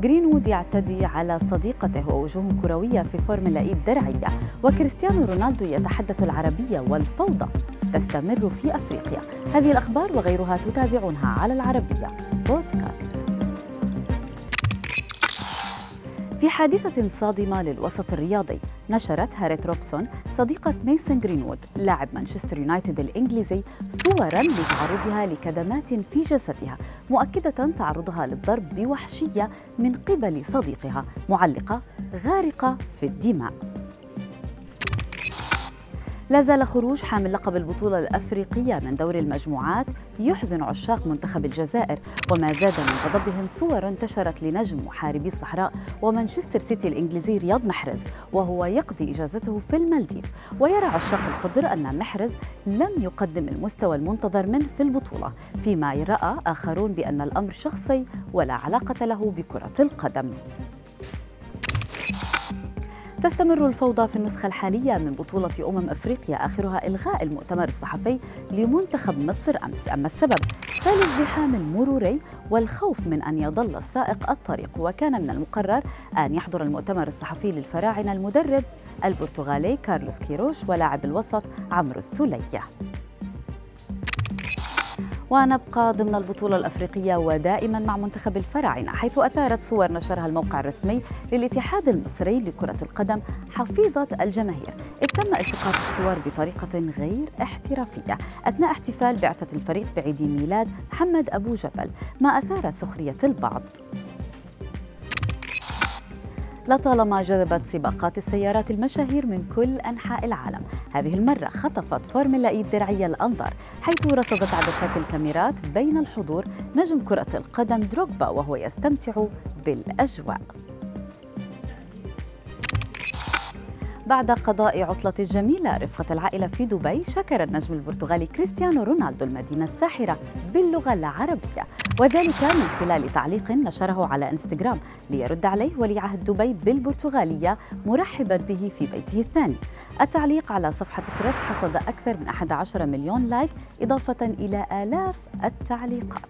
جرينوود يعتدي على صديقته ووجوه كروية في فورمولا إي الدرعية وكريستيانو رونالدو يتحدث العربية والفوضى تستمر في أفريقيا. هذه الأخبار وغيرها تتابعونها على العربية بودكاست. في حادثة صادمة للوسط الرياضي نشرت هاريت روبسون صديقة ميسن جرينوود لاعب مانشستر يونايتد الإنجليزي صورا لتعرضها لكدمات في جسدها مؤكدة تعرضها للضرب بوحشية من قبل صديقها معلقة غارقة في الدماء. لا زال خروج حامل لقب البطولة الأفريقية من دور المجموعات يحزن عشاق منتخب الجزائر وما زاد من غضبهم صور انتشرت لنجم محاربي الصحراء ومانشستر سيتي الإنجليزي رياض محرز وهو يقضي إجازته في المالديف. ويرى عشاق الخضر أن محرز لم يقدم المستوى المنتظر منه في البطولة فيما رأى آخرون بأن الأمر شخصي ولا علاقة له بكرة القدم. تستمر الفوضى في النسخة الحالية من بطولة أمم أفريقيا آخرها إلغاء المؤتمر الصحفي لمنتخب مصر أمس. أما السبب فالازدحام المروري والخوف من أن يضل السائق الطريق. وكان من المقرر أن يحضر المؤتمر الصحفي للفراعنة المدرب البرتغالي كارلوس كيروش ولاعب الوسط عمرو السولية. ونبقى ضمن البطولة الأفريقية ودائما مع منتخب الفراعنة حيث أثارت صور نشرها الموقع الرسمي للاتحاد المصري لكرة القدم حفيظة الجماهير. إذ تم التقاط الصور بطريقة غير احترافية أثناء احتفال بعثة الفريق بعيد ميلاد محمد أبو جبل ما أثار سخرية البعض. لطالما جذبت سباقات السيارات المشاهير من كل أنحاء العالم. هذه المرة خطفت فورمولا إي الدرعية الأنظار حيث رصدت عدسات الكاميرات بين الحضور نجم كرة القدم دروغبا وهو يستمتع بالأجواء. بعد قضاء عطلة جميلة رفقة العائلة في دبي شكر النجم البرتغالي كريستيانو رونالدو المدينة الساحرة باللغة العربية. وذلك من خلال تعليق نشره على إنستغرام ليرد عليه ولي عهد دبي بالبرتغالية مرحبا به في بيته الثاني. التعليق على صفحة كريس حصد أكثر من 11 مليون like إضافة إلى آلاف التعليقات.